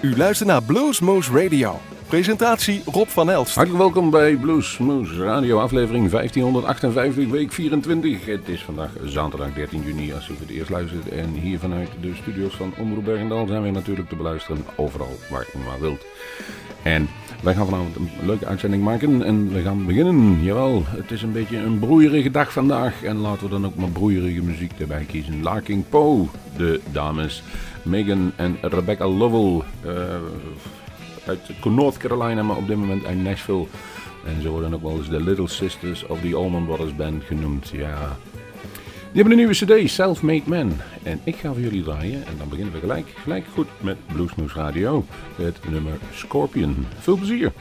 U luistert naar Bluesmoose Radio. Presentatie Rob van Elst. Hartelijk welkom bij Bluesmoose Radio, aflevering 1558, week 24. Het is vandaag zaterdag 13 juni als u voor het eerst luistert. En hier vanuit de studios van Omroep Bergendal zijn we natuurlijk te beluisteren overal waar u maar wilt. En wij gaan vanavond een leuke uitzending maken en we gaan beginnen. Jawel, het is een beetje een broeierige dag vandaag en laten we dan ook maar broeierige muziek erbij kiezen. Larking Poe, de dames Megan en Rebecca Lovell uh, uit North Carolina, maar op dit moment uit Nashville. En ze worden ook wel eens de Little Sisters of the Allman Brothers Band genoemd. Ja, die hebben een nieuwe cd, Self-Made Man. En ik ga voor jullie draaien. En dan beginnen we gelijk, gelijk goed met Bluesmoose Radio. Het nummer Scorpion. Veel plezier.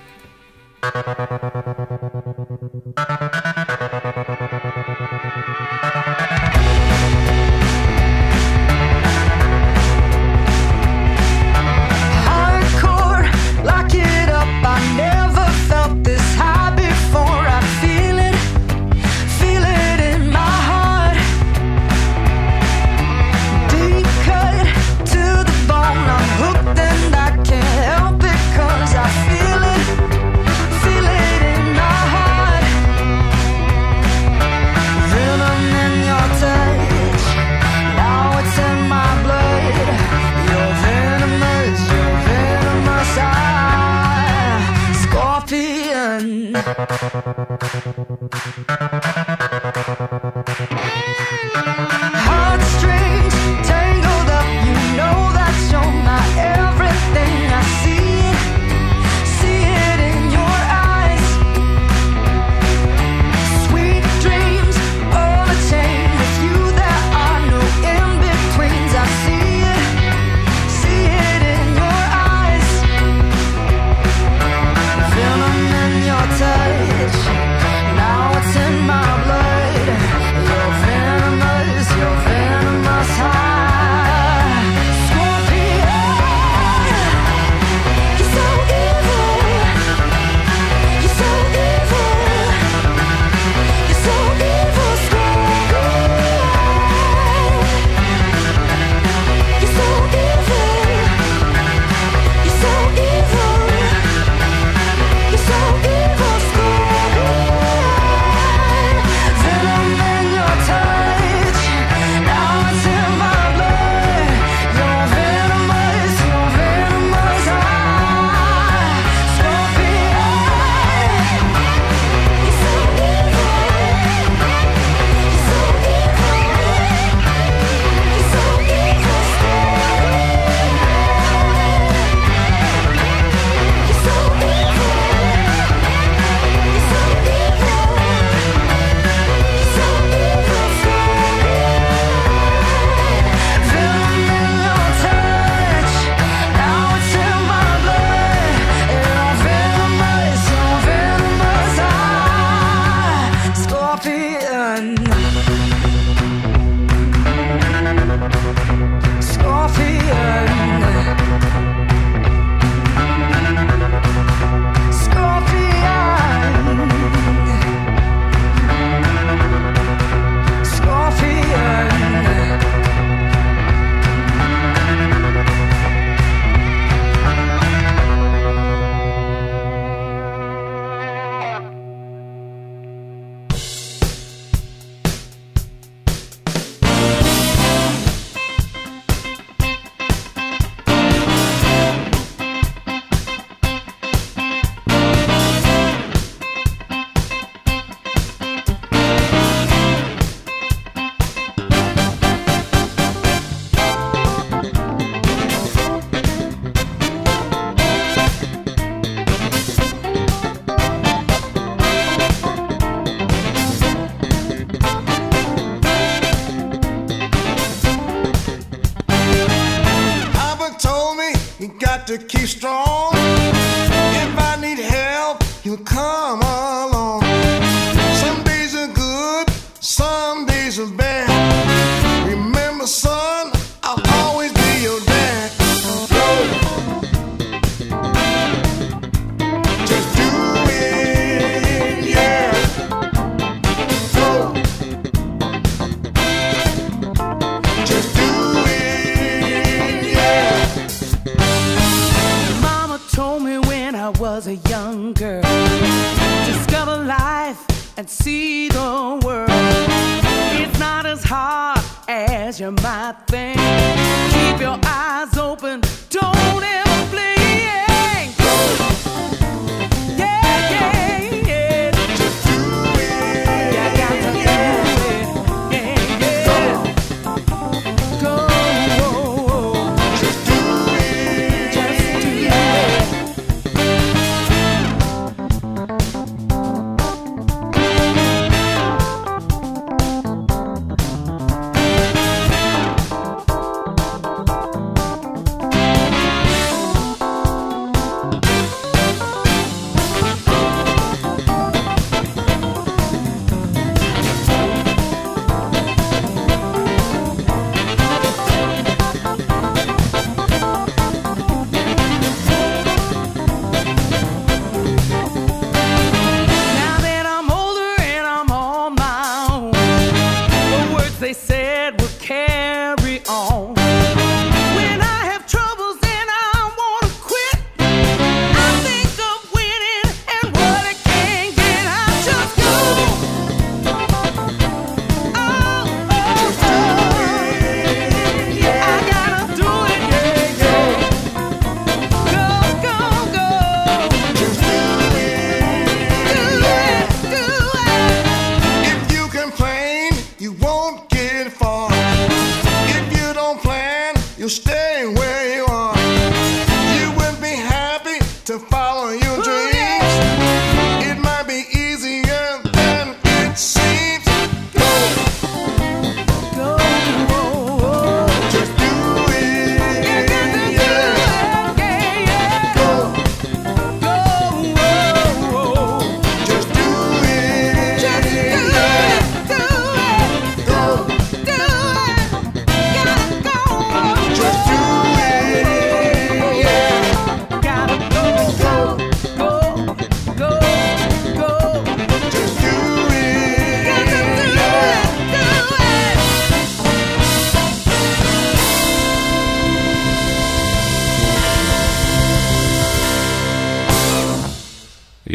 Thank you.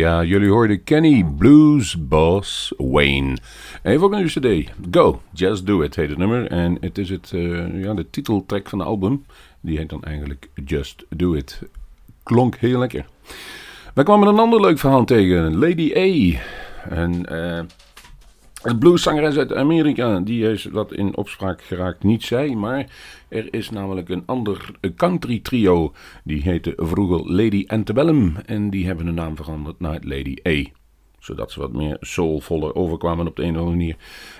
Ja, jullie hoorden Kenny Blues Boss Wayne. Even ook een nieuwe cd. Go, Just Do It heet het nummer. En het is het, eh, ja, de titeltrack van de album. Die heet dan eigenlijk Just Do It. Klonk heel lekker. We kwamen een ander leuk verhaal tegen. Lady A. En eh een blueszangeres uit Amerika. Die is wat in opspraak geraakt. Niet zij, maar er is namelijk een ander country trio. Die heette vroeger Lady Antebellum. En die hebben hun naam veranderd naar Lady A. Zodat ze wat meer soulvoller overkwamen op de een of andere manier.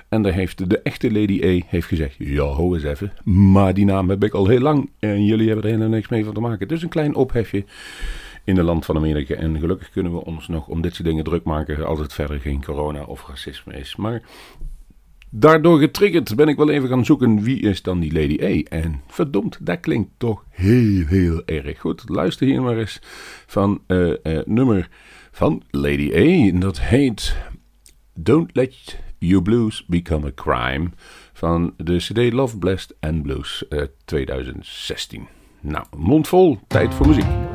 En daar heeft de echte Lady A heeft gezegd: Ja, ho eens even. Maar die naam heb ik al heel lang. En jullie hebben er helemaal niks mee van te maken. Dus een klein ophefje in het land van Amerika. En gelukkig kunnen we ons nog om dit soort dingen druk maken. als het verder geen corona of racisme is. Maar daardoor getriggerd ben ik wel even gaan zoeken. wie is dan die Lady A? En verdomd, dat klinkt toch heel, heel erg goed. Luister hier maar eens van eh eh, nummer van Lady A. En dat heet Don't Let Your Blues Become a Crime. Van de CD Love, Blessed and Blues eh, 2016. Nou, mondvol, tijd voor muziek.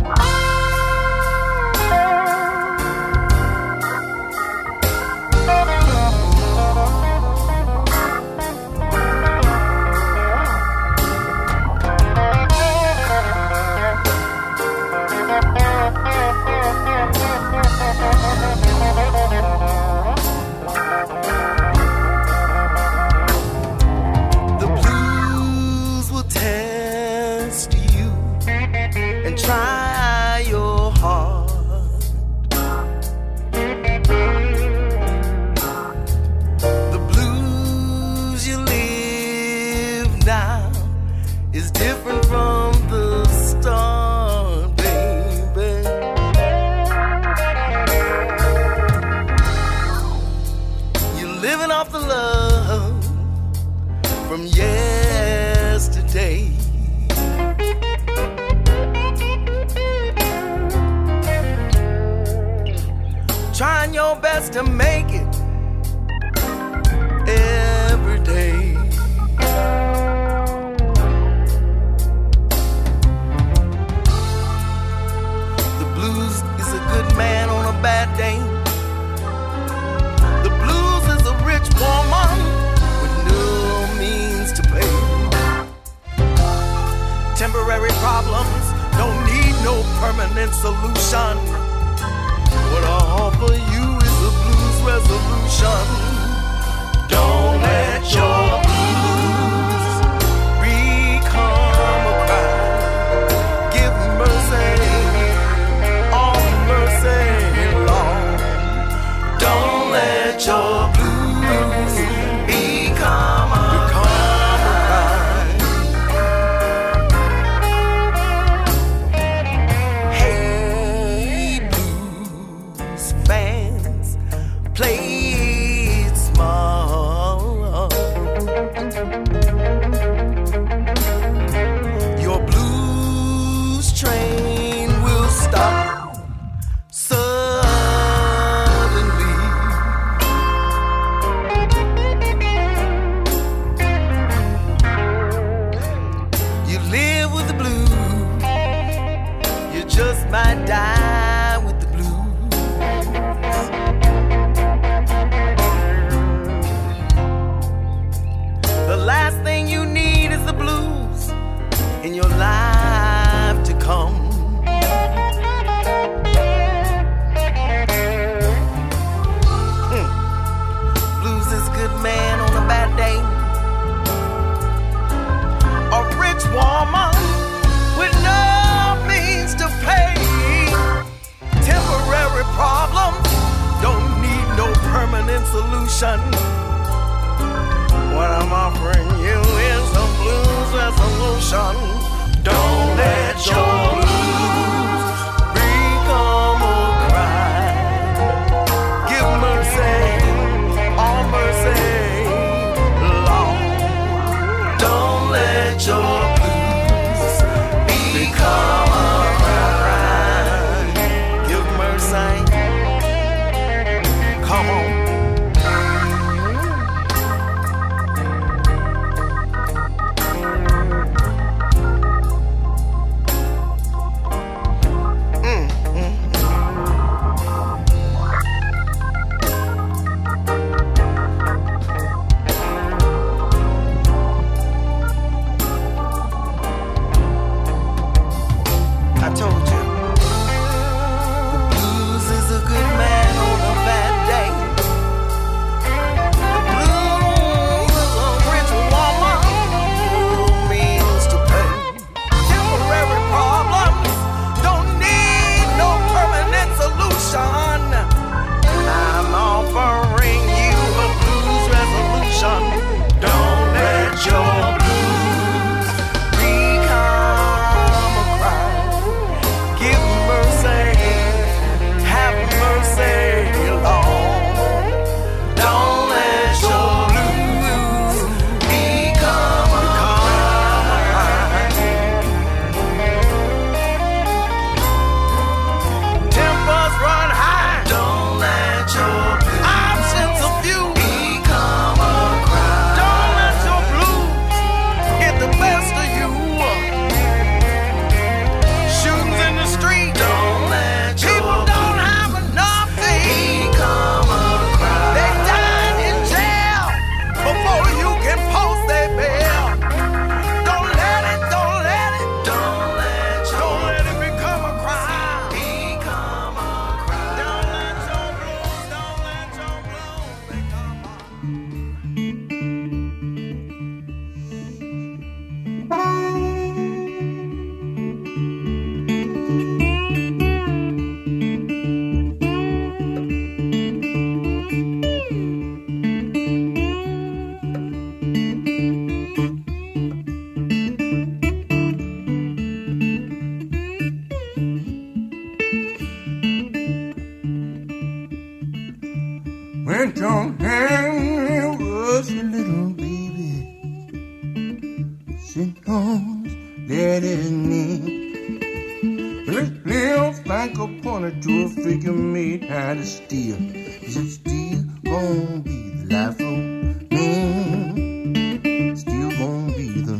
life on me. Still gonna be the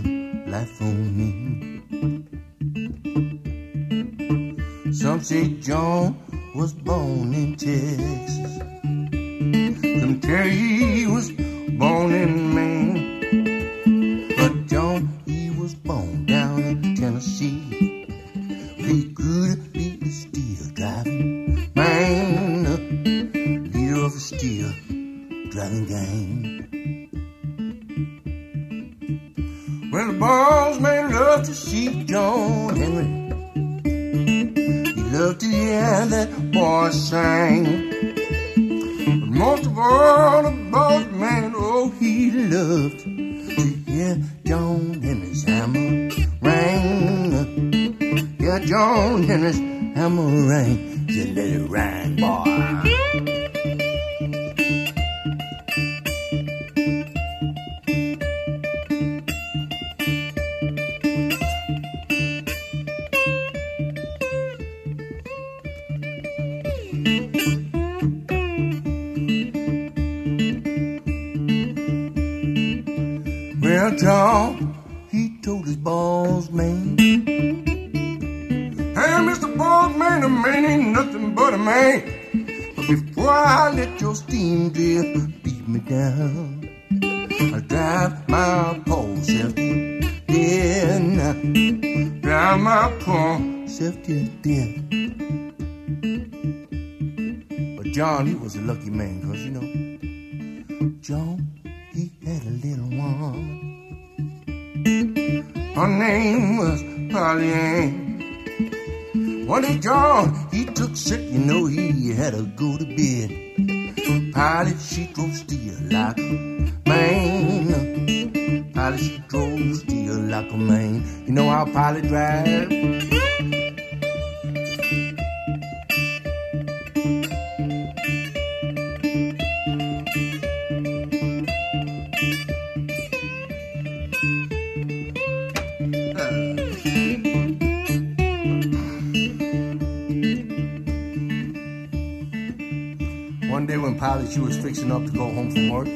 life on me. Some say John was born in Texas. Some tell he was Polly Ann. One day John, he took sick, you know he had to go to bed. Pilot, she drove steel like a man. Pilot, she drove steel like a man. You know how pilot drive? She was fixing up to go home from work,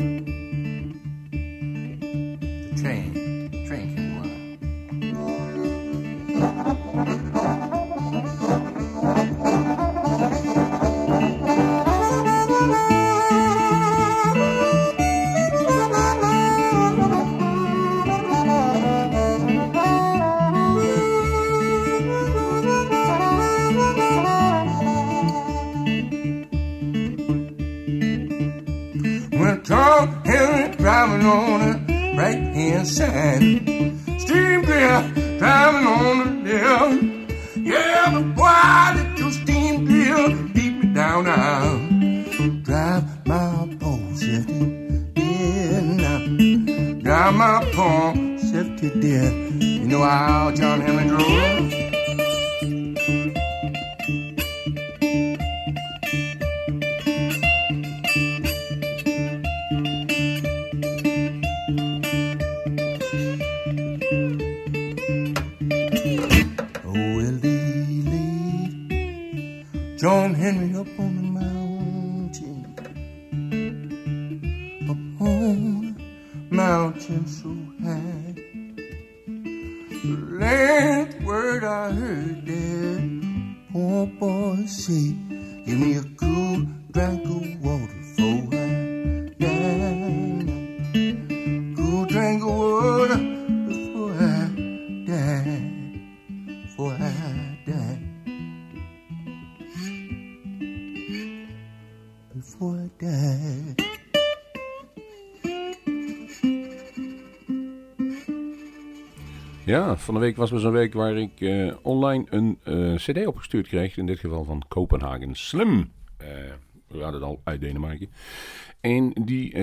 potential hand. Van de week was weer zo'n week waar ik eh, online een eh, cd opgestuurd kreeg. In dit geval van Kopenhagen Slim. Eh we hadden het al uit Denemarken. En die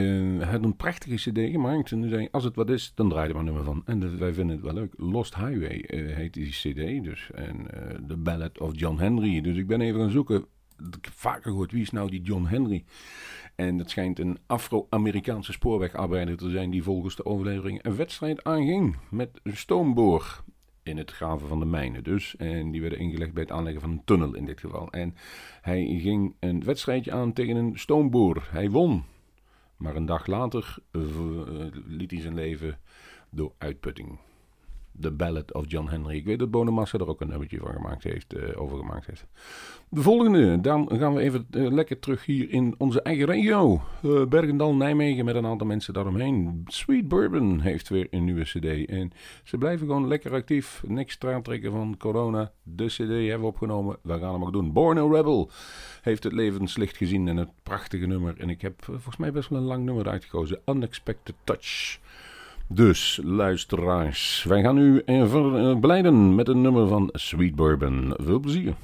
had een prachtige cd gemaakt. En die zei, als het wat is, dan draai je er maar een nummer van. En wij vinden het wel leuk. Lost Highway heet die cd dus. En The Ballad of John Henry. Dus ik ben even gaan zoeken. Ik heb vaker gehoord, wie is nou die John Henry? En dat schijnt een Afro-Amerikaanse spoorwegarbeider te zijn die volgens de overlevering een wedstrijd aanging met een stoomboor in het graven van de mijnen dus. En die werden ingelegd bij het aanleggen van een tunnel in dit geval. En hij ging een wedstrijdje aan tegen een stoomboor. Hij won. Maar een dag later eh, liet hij zijn leven door uitputting. The Ballad of John Henry. Ik weet dat Bonamassa er ook een nummertje van gemaakt heeft, eh, over gemaakt heeft. De volgende, dan gaan we even eh, lekker terug hier in onze eigen regio. Eh, Bergendal, Nijmegen met een aantal mensen daaromheen. Sweet Bourbon heeft weer een nieuwe cd. En ze blijven gewoon lekker actief. Niks trekken van corona. De cd hebben we opgenomen. We gaan hem ook doen. Born a Rebel heeft het levenslicht gezien en het prachtige nummer. En ik heb volgens mij best wel een lang nummer uitgekozen. Unexpected Touch. Dus luisteraars, wij gaan u eh, verblijden met een nummer van Sweet Bourbon. Veel plezier.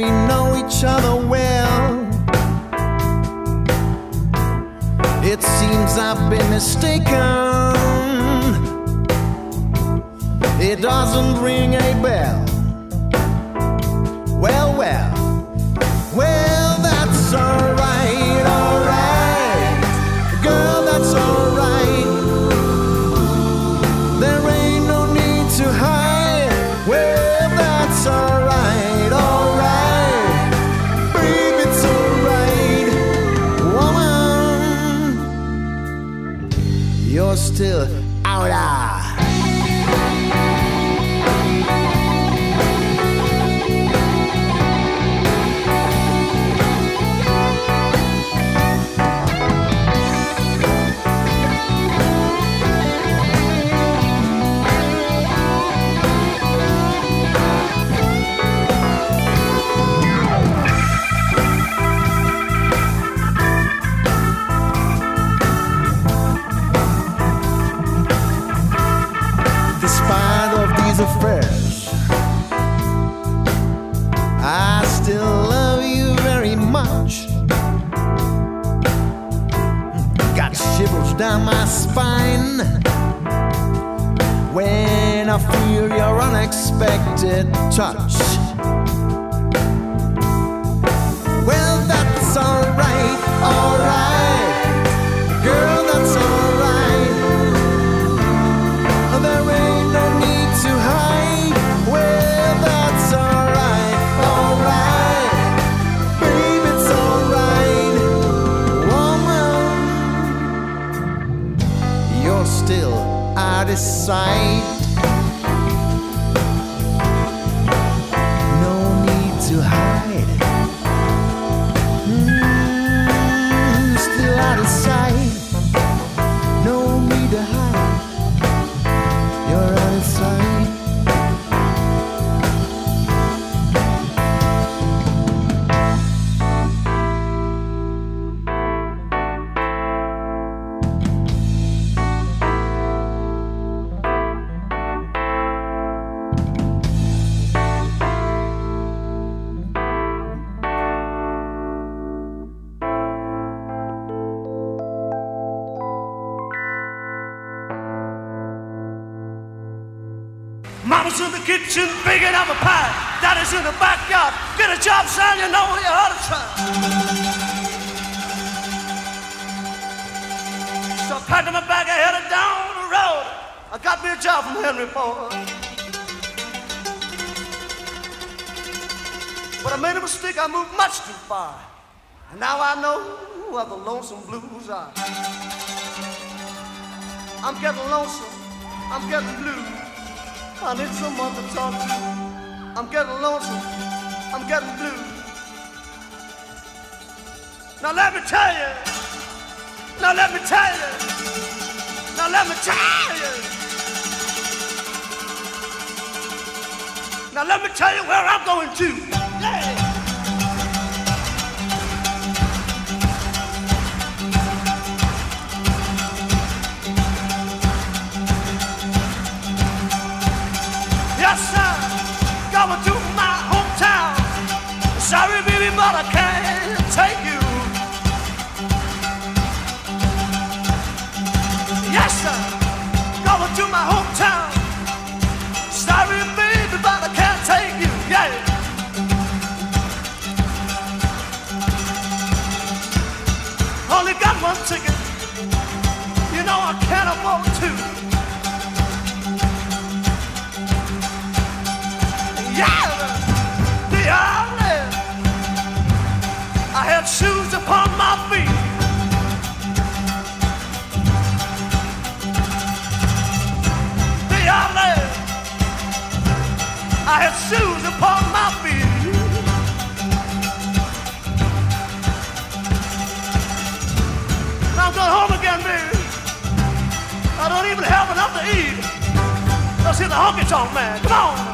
We know each other well. It seems I've been mistaken. It doesn't ring a bell. Feel your unexpected touch. Well, that's alright, alright. Girl, that's alright. There ain't no need to hide. Well, that's alright, alright. Baby, it's alright. Woman, you're still out of sight. Job from Henry Ford. But I made a mistake, I moved much too far. And now I know what the lonesome blues are. I'm getting lonesome, I'm getting blue. I need someone to talk to. I'm getting lonesome, I'm getting blue. Now let me tell you, now let me tell you, now let me tell you. Now let me tell you where I'm going to. Yeah. Yes, sir. Going to my hometown. Sorry, baby, but I can't one ticket. You know I can't afford two. Yeah, the island. I had shoes upon my feet. The island. I had shoes upon my feet. Going home again, baby. I don't even have enough to eat. Let's hear the honky tonk man. Come on.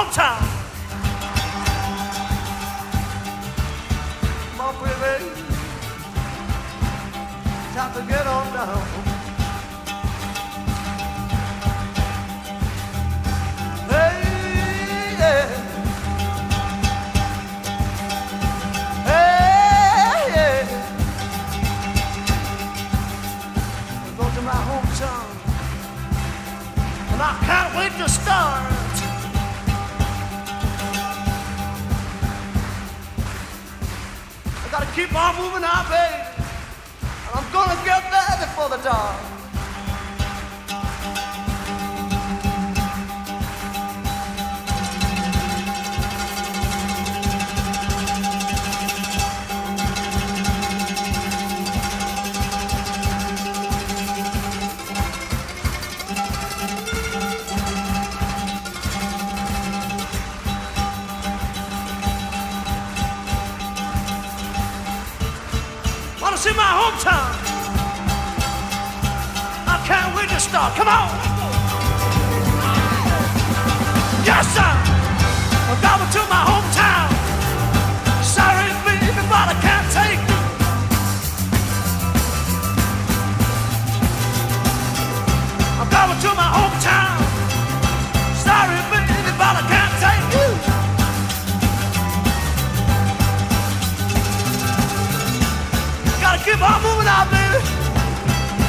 long time.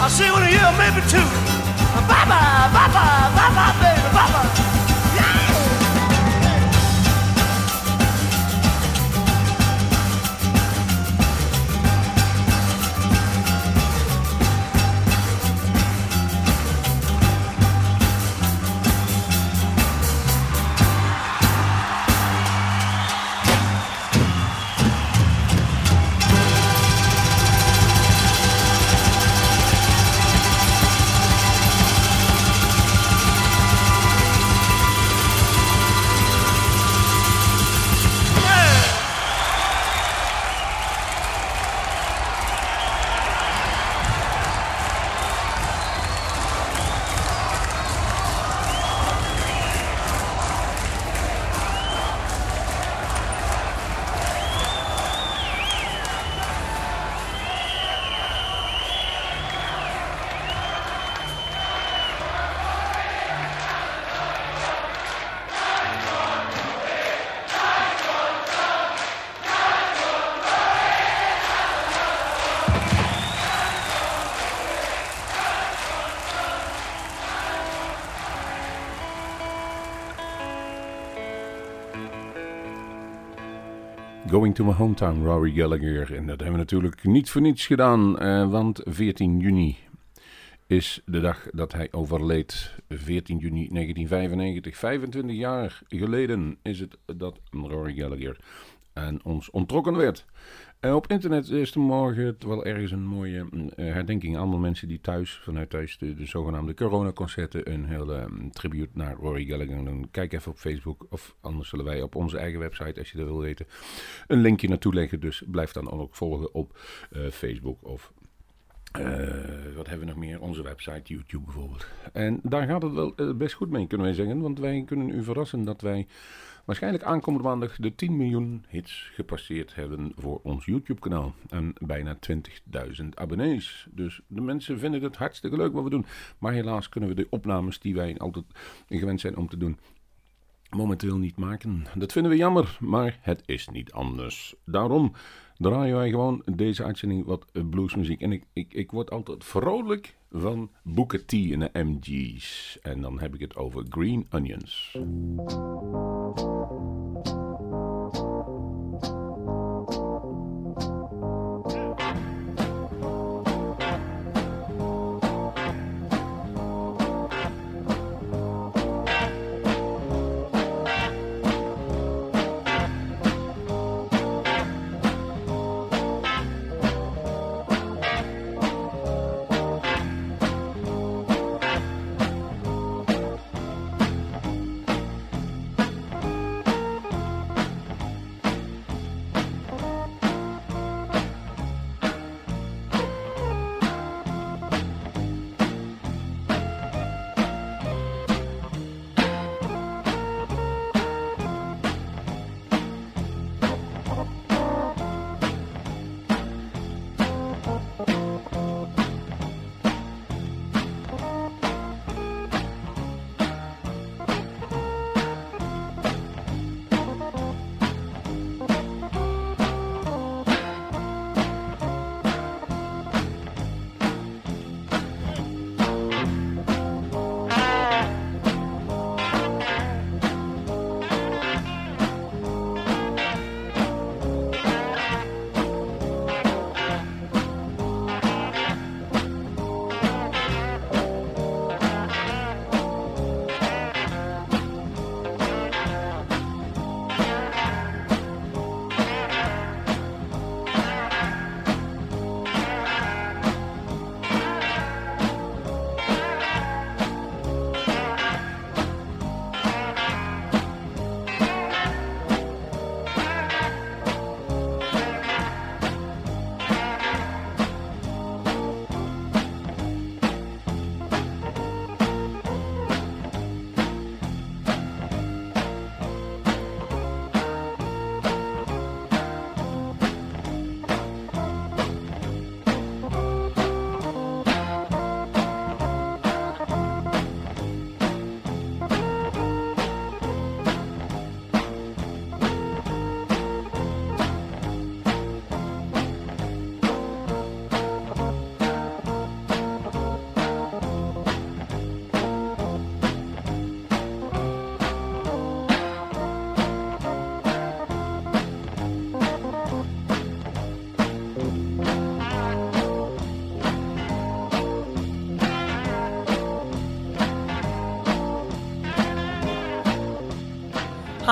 I'll see you in a year, maybe two. Bye bye, bye bye, bye bye, To my hometown, Rory Gallagher. En dat hebben we natuurlijk niet voor niets gedaan, eh, want 14 juni is de dag dat hij overleed. 14 juni 1995, 25 jaar geleden is het dat Rory Gallagher aan ons ontrokken werd. Eh, op internet is er morgen wel ergens een mooie mm, eh, herdenking. Allemaal mensen die thuis, vanuit thuis, de, de zogenaamde coronaconcerten, een hele mm, tribute naar Rory Gallagher doen. Kijk even op Facebook, of anders zullen wij op onze eigen website, als je dat wil weten, een linkje naartoe leggen. Dus blijf dan ook volgen op eh, Facebook of wat hebben we nog meer? Onze website, YouTube bijvoorbeeld. En daar gaat het wel best goed mee, kunnen wij zeggen. Want wij kunnen u verrassen dat wij waarschijnlijk aankomende maandag de 10 miljoen hits gepasseerd hebben voor ons YouTube-kanaal. En bijna 20.000 abonnees. Dus de mensen vinden het hartstikke leuk wat we doen. Maar helaas kunnen we de opnames die wij altijd gewend zijn om te doen momenteel niet maken. Dat vinden we jammer, maar het is niet anders. Daarom draaien wij gewoon deze uitzending wat bluesmuziek. En ik, ik, ik word altijd vrolijk van Booker T en de MG's. En dan heb ik het over Green Onions.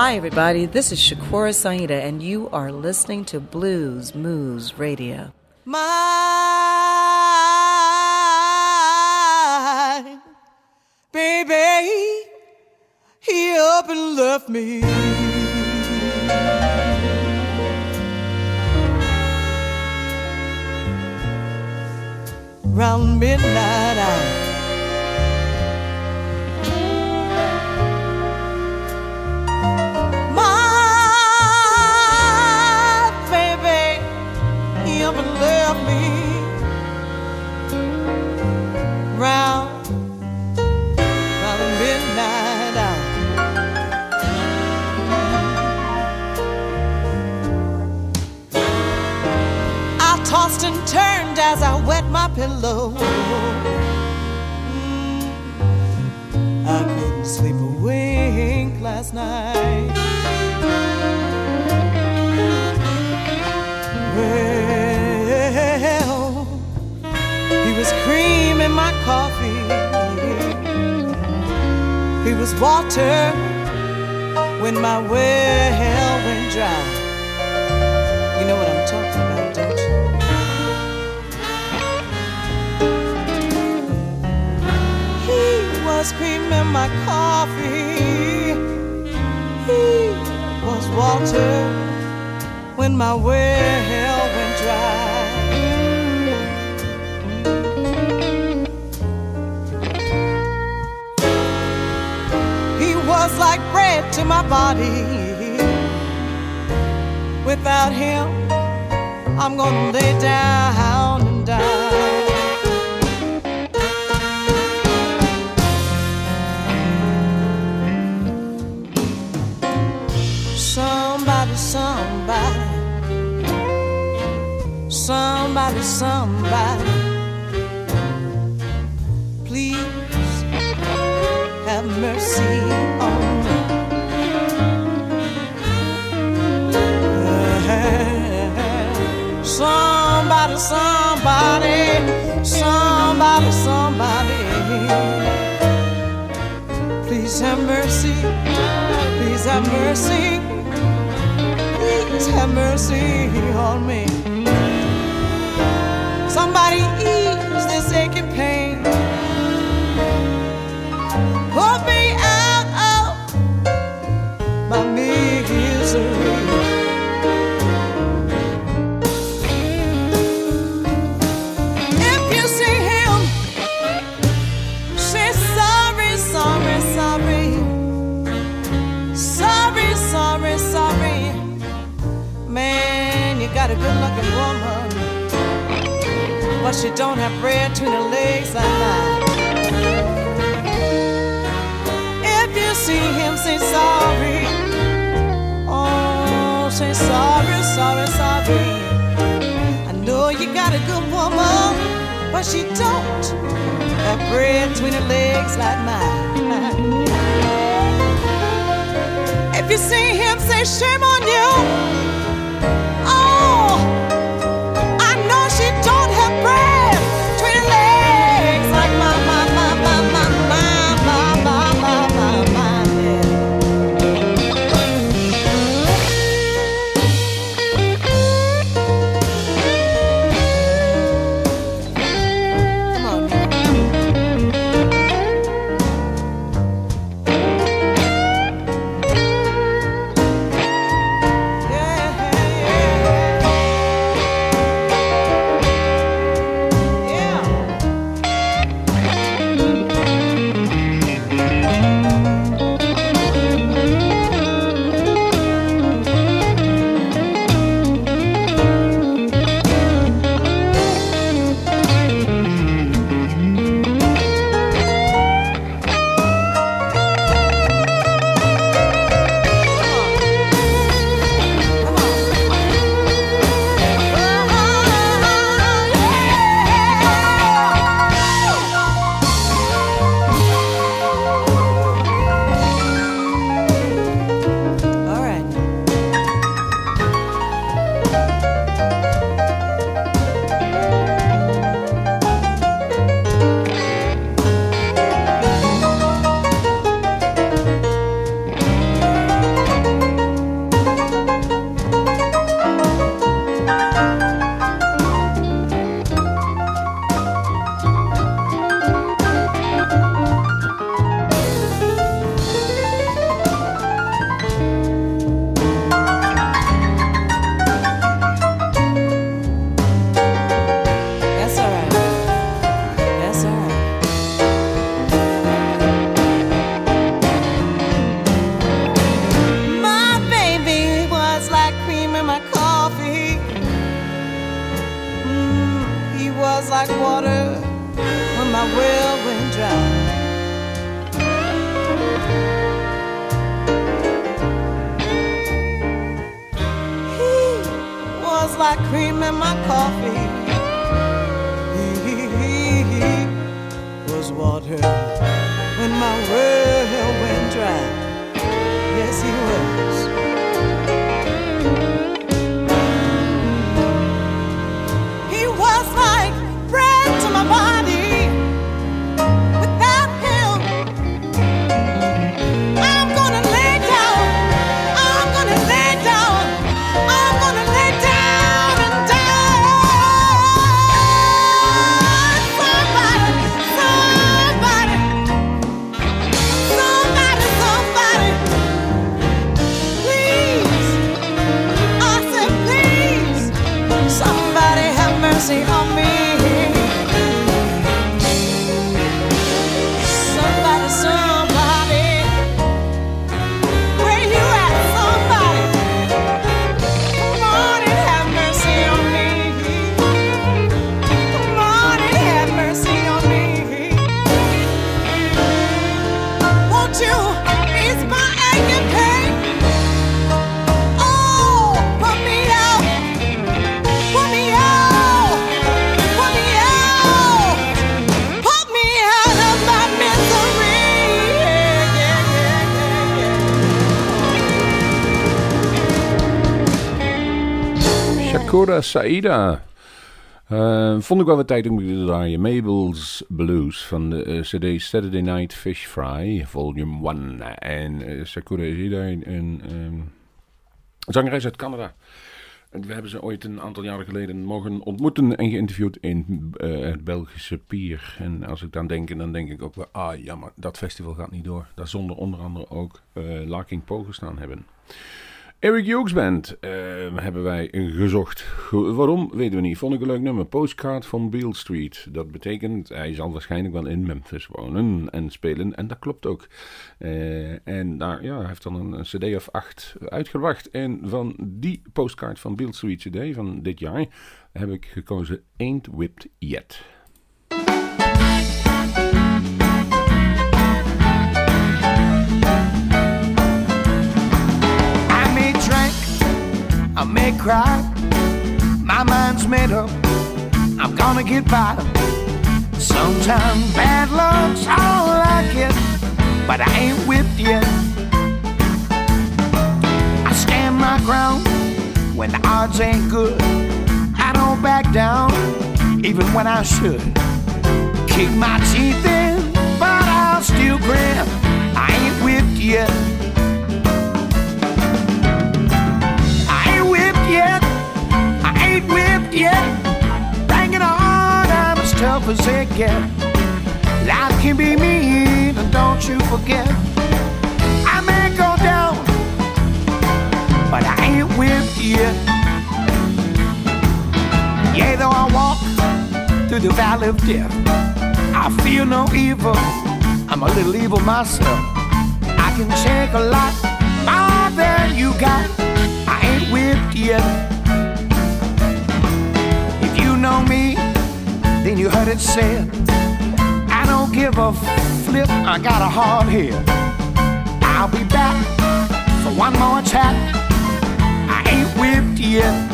Hi, everybody. This is Shakura Saida, and you are listening to Blues Moose Radio. My baby, he up and left me. Round midnight hour. Turned as I wet my pillow. Mm, I couldn't sleep a wink last night. Well, he was cream in my coffee. He was water when my well went dry. You know what I'm talking about, was cream in my coffee. He was water when my well went dry. He was like bread to my body. Without him, I'm gonna lay down and die. Somebody, somebody, please have mercy on me. Somebody, somebody, somebody, somebody, please have mercy, please have mercy, please have mercy on me. But she don't have bread between her legs like mine. If you see him, say sorry. Oh, say sorry, sorry, sorry. I know you got a good woman, but she don't have bread between her legs like mine. If you see him, say shame on you. Cream in my coffee. He was water when my well went dry. Yes, he was. Shakura Saida. Eh, vond ik wel wat tijd om te draaien. Mabel's Blues van de eh, CD Saturday Night Fish Fry, Volume 1. En eh, Sakura Saida, een ehm, zangeres uit Canada. We hebben ze ooit een aantal jaren geleden mogen ontmoeten en geïnterviewd in het Belgische Pier. En als ik dan denk, dan denk ik ook wel, ah ja, maar dat festival gaat niet door. Daar zonder onder andere ook eh Larking Poe gestaan hebben. Eric Hughes Band eh, hebben wij gezocht. Waarom, weten we niet. Vond ik een leuk nummer. Postcard van Beale Street. Dat betekent, hij zal waarschijnlijk wel in Memphis wonen en spelen. En dat klopt ook. Eh, en daar, ja, hij heeft dan een, een cd of acht uitgebracht. En van die postcard van Beale Street cd van dit jaar heb ik gekozen Ain't Whipped Yet. I may cry. My mind's made up, I'm gonna get by. Sometimes bad luck's all I get, but I ain't whipped yet. I stand my ground when the odds ain't good. I don't back down, even when I should. Kick my teeth in, but I'll still grin. I ain't whipped yet. Ain't whipped yet. Bang on, I'm as tough as it get. Life can be mean, and don't you forget. I may go down, but I ain't whipped yet. Yeah, though I walk through the valley of death, I feel no evil. I'm a little evil myself. I can take a lot more than you got. I ain't whipped yet. Know me, then you heard it said. I don't give a flip, I got a hard head. I'll be back for one more attack. I ain't whipped yet.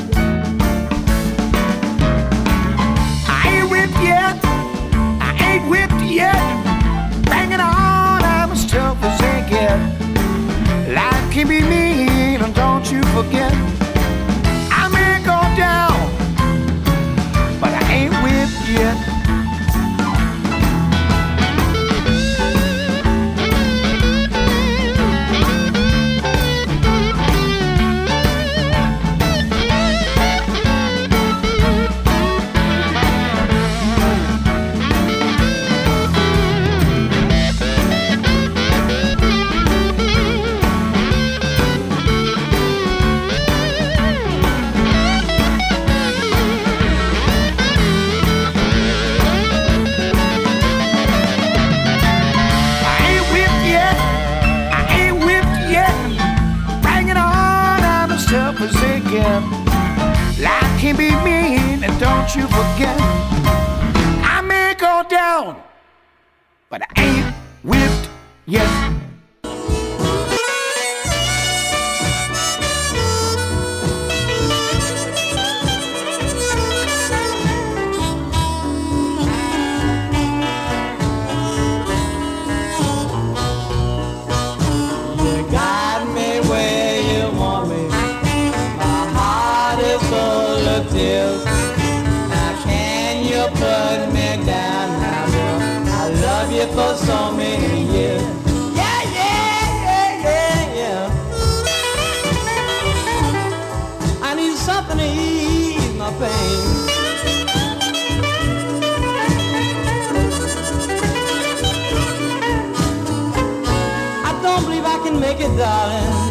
it, darling.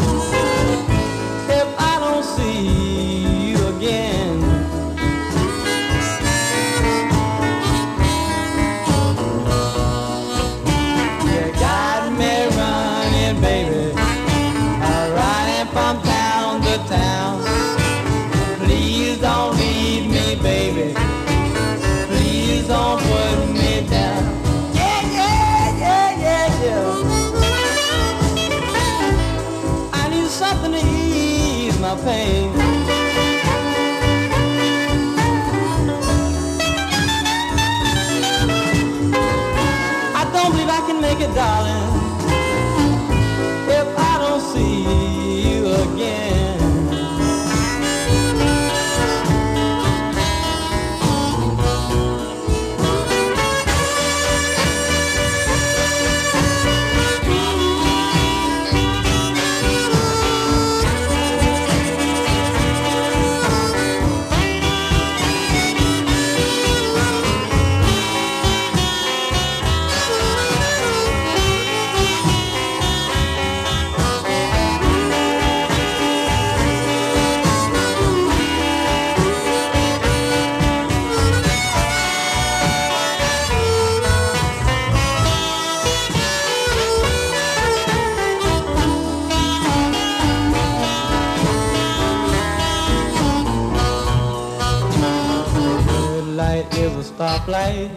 A stoplight.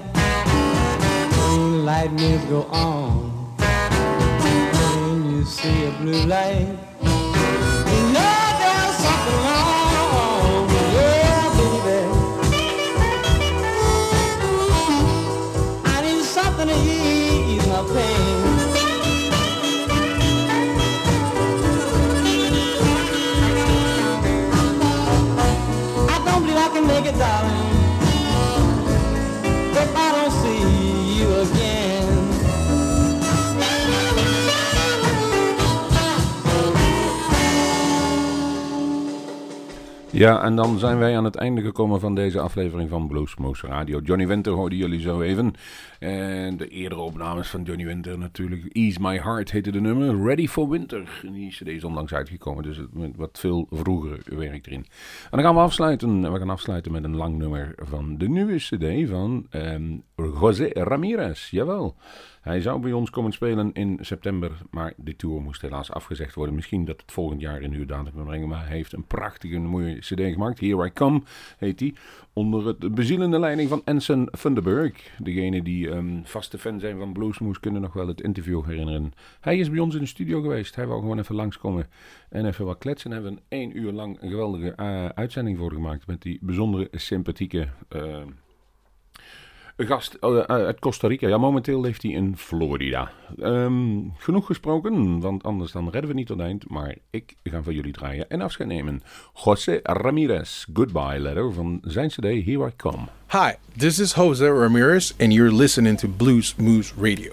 Green light means go on. When you see a blue light, Ja, en dan zijn wij aan het einde gekomen van deze aflevering van Bluesmoose Radio. Johnny Winter hoorden jullie zo even. En de eerdere opnames van Johnny Winter natuurlijk. Ease My Heart heette de nummer. Ready for Winter. En die cd is onlangs uitgekomen, dus met wat veel vroeger werk erin. En dan gaan we afsluiten. We gaan afsluiten met een lang nummer van de nieuwe cd van ehm José Ramirez. Jawel. Hij zou bij ons komen spelen in september, maar de tour moest helaas afgezegd worden. Misschien dat het volgend jaar in uw datum kan brengen, maar hij heeft een prachtige mooie cd gemaakt. Here I Come heet die. Onder het bezielende leiding van Anson Thunderberg. Degene die ehm, vaste fan zijn van Bluesmoes kunnen nog wel het interview herinneren. Hij is bij ons in de studio geweest. Hij wou gewoon even langskomen en even wat kletsen. Daar hebben een één uur lang een geweldige eh, uitzending voor gemaakt. Met die bijzondere sympathieke... eh, een gast eh, uit Costa Rica. Ja, momenteel leeft hij in Florida. Ehm, genoeg gesproken, want anders dan redden we niet tot eind. Maar ik ga van jullie draaien en afscheid nemen. José Ramirez, Goodbye Letter van zijn cd Here I Come. Hi, this is Jose Ramirez, and you're listening to Blues Moose Radio.